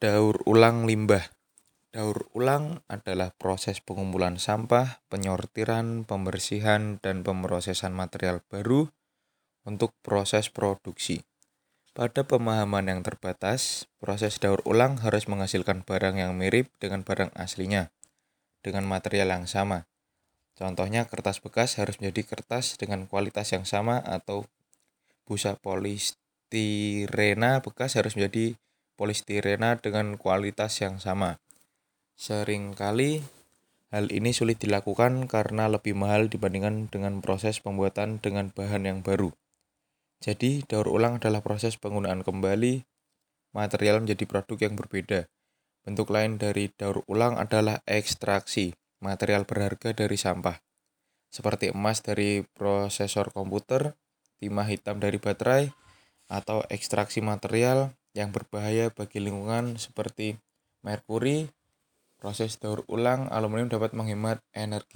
Daur ulang limbah. Daur ulang adalah proses pengumpulan sampah, penyortiran, pembersihan, dan pemrosesan material baru untuk proses produksi. Pada pemahaman yang terbatas, proses daur ulang harus menghasilkan barang yang mirip dengan barang aslinya, dengan material yang sama. Contohnya, kertas bekas harus menjadi kertas dengan kualitas yang sama atau busa polistirena bekas harus menjadi polistirena dengan kualitas yang sama. Seringkali hal ini sulit dilakukan karena lebih mahal dibandingkan dengan proses pembuatan dengan bahan yang baru. Jadi, daur ulang adalah proses penggunaan kembali material menjadi produk yang berbeda. Bentuk lain dari daur ulang adalah ekstraksi material berharga dari sampah, seperti emas dari prosesor komputer, timah hitam dari baterai, atau ekstraksi material yang berbahaya bagi lingkungan seperti merkuri. Proses daur ulang aluminium dapat menghemat energi